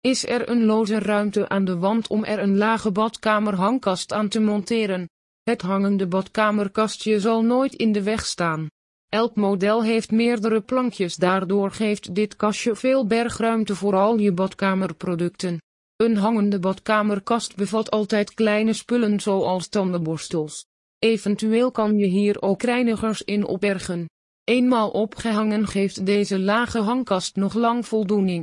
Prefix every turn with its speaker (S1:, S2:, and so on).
S1: is er een loze ruimte aan de wand om er een lage badkamerhangkast aan te monteren. Het hangende badkamerkastje zal nooit in de weg staan. Elk model heeft meerdere plankjes daardoor geeft dit kastje veel bergruimte voor al je badkamerproducten. Een hangende badkamerkast bevat altijd kleine spullen zoals tandenborstels. Eventueel kan je hier ook reinigers in opbergen. Eenmaal opgehangen geeft deze lage hangkast nog lang voldoening.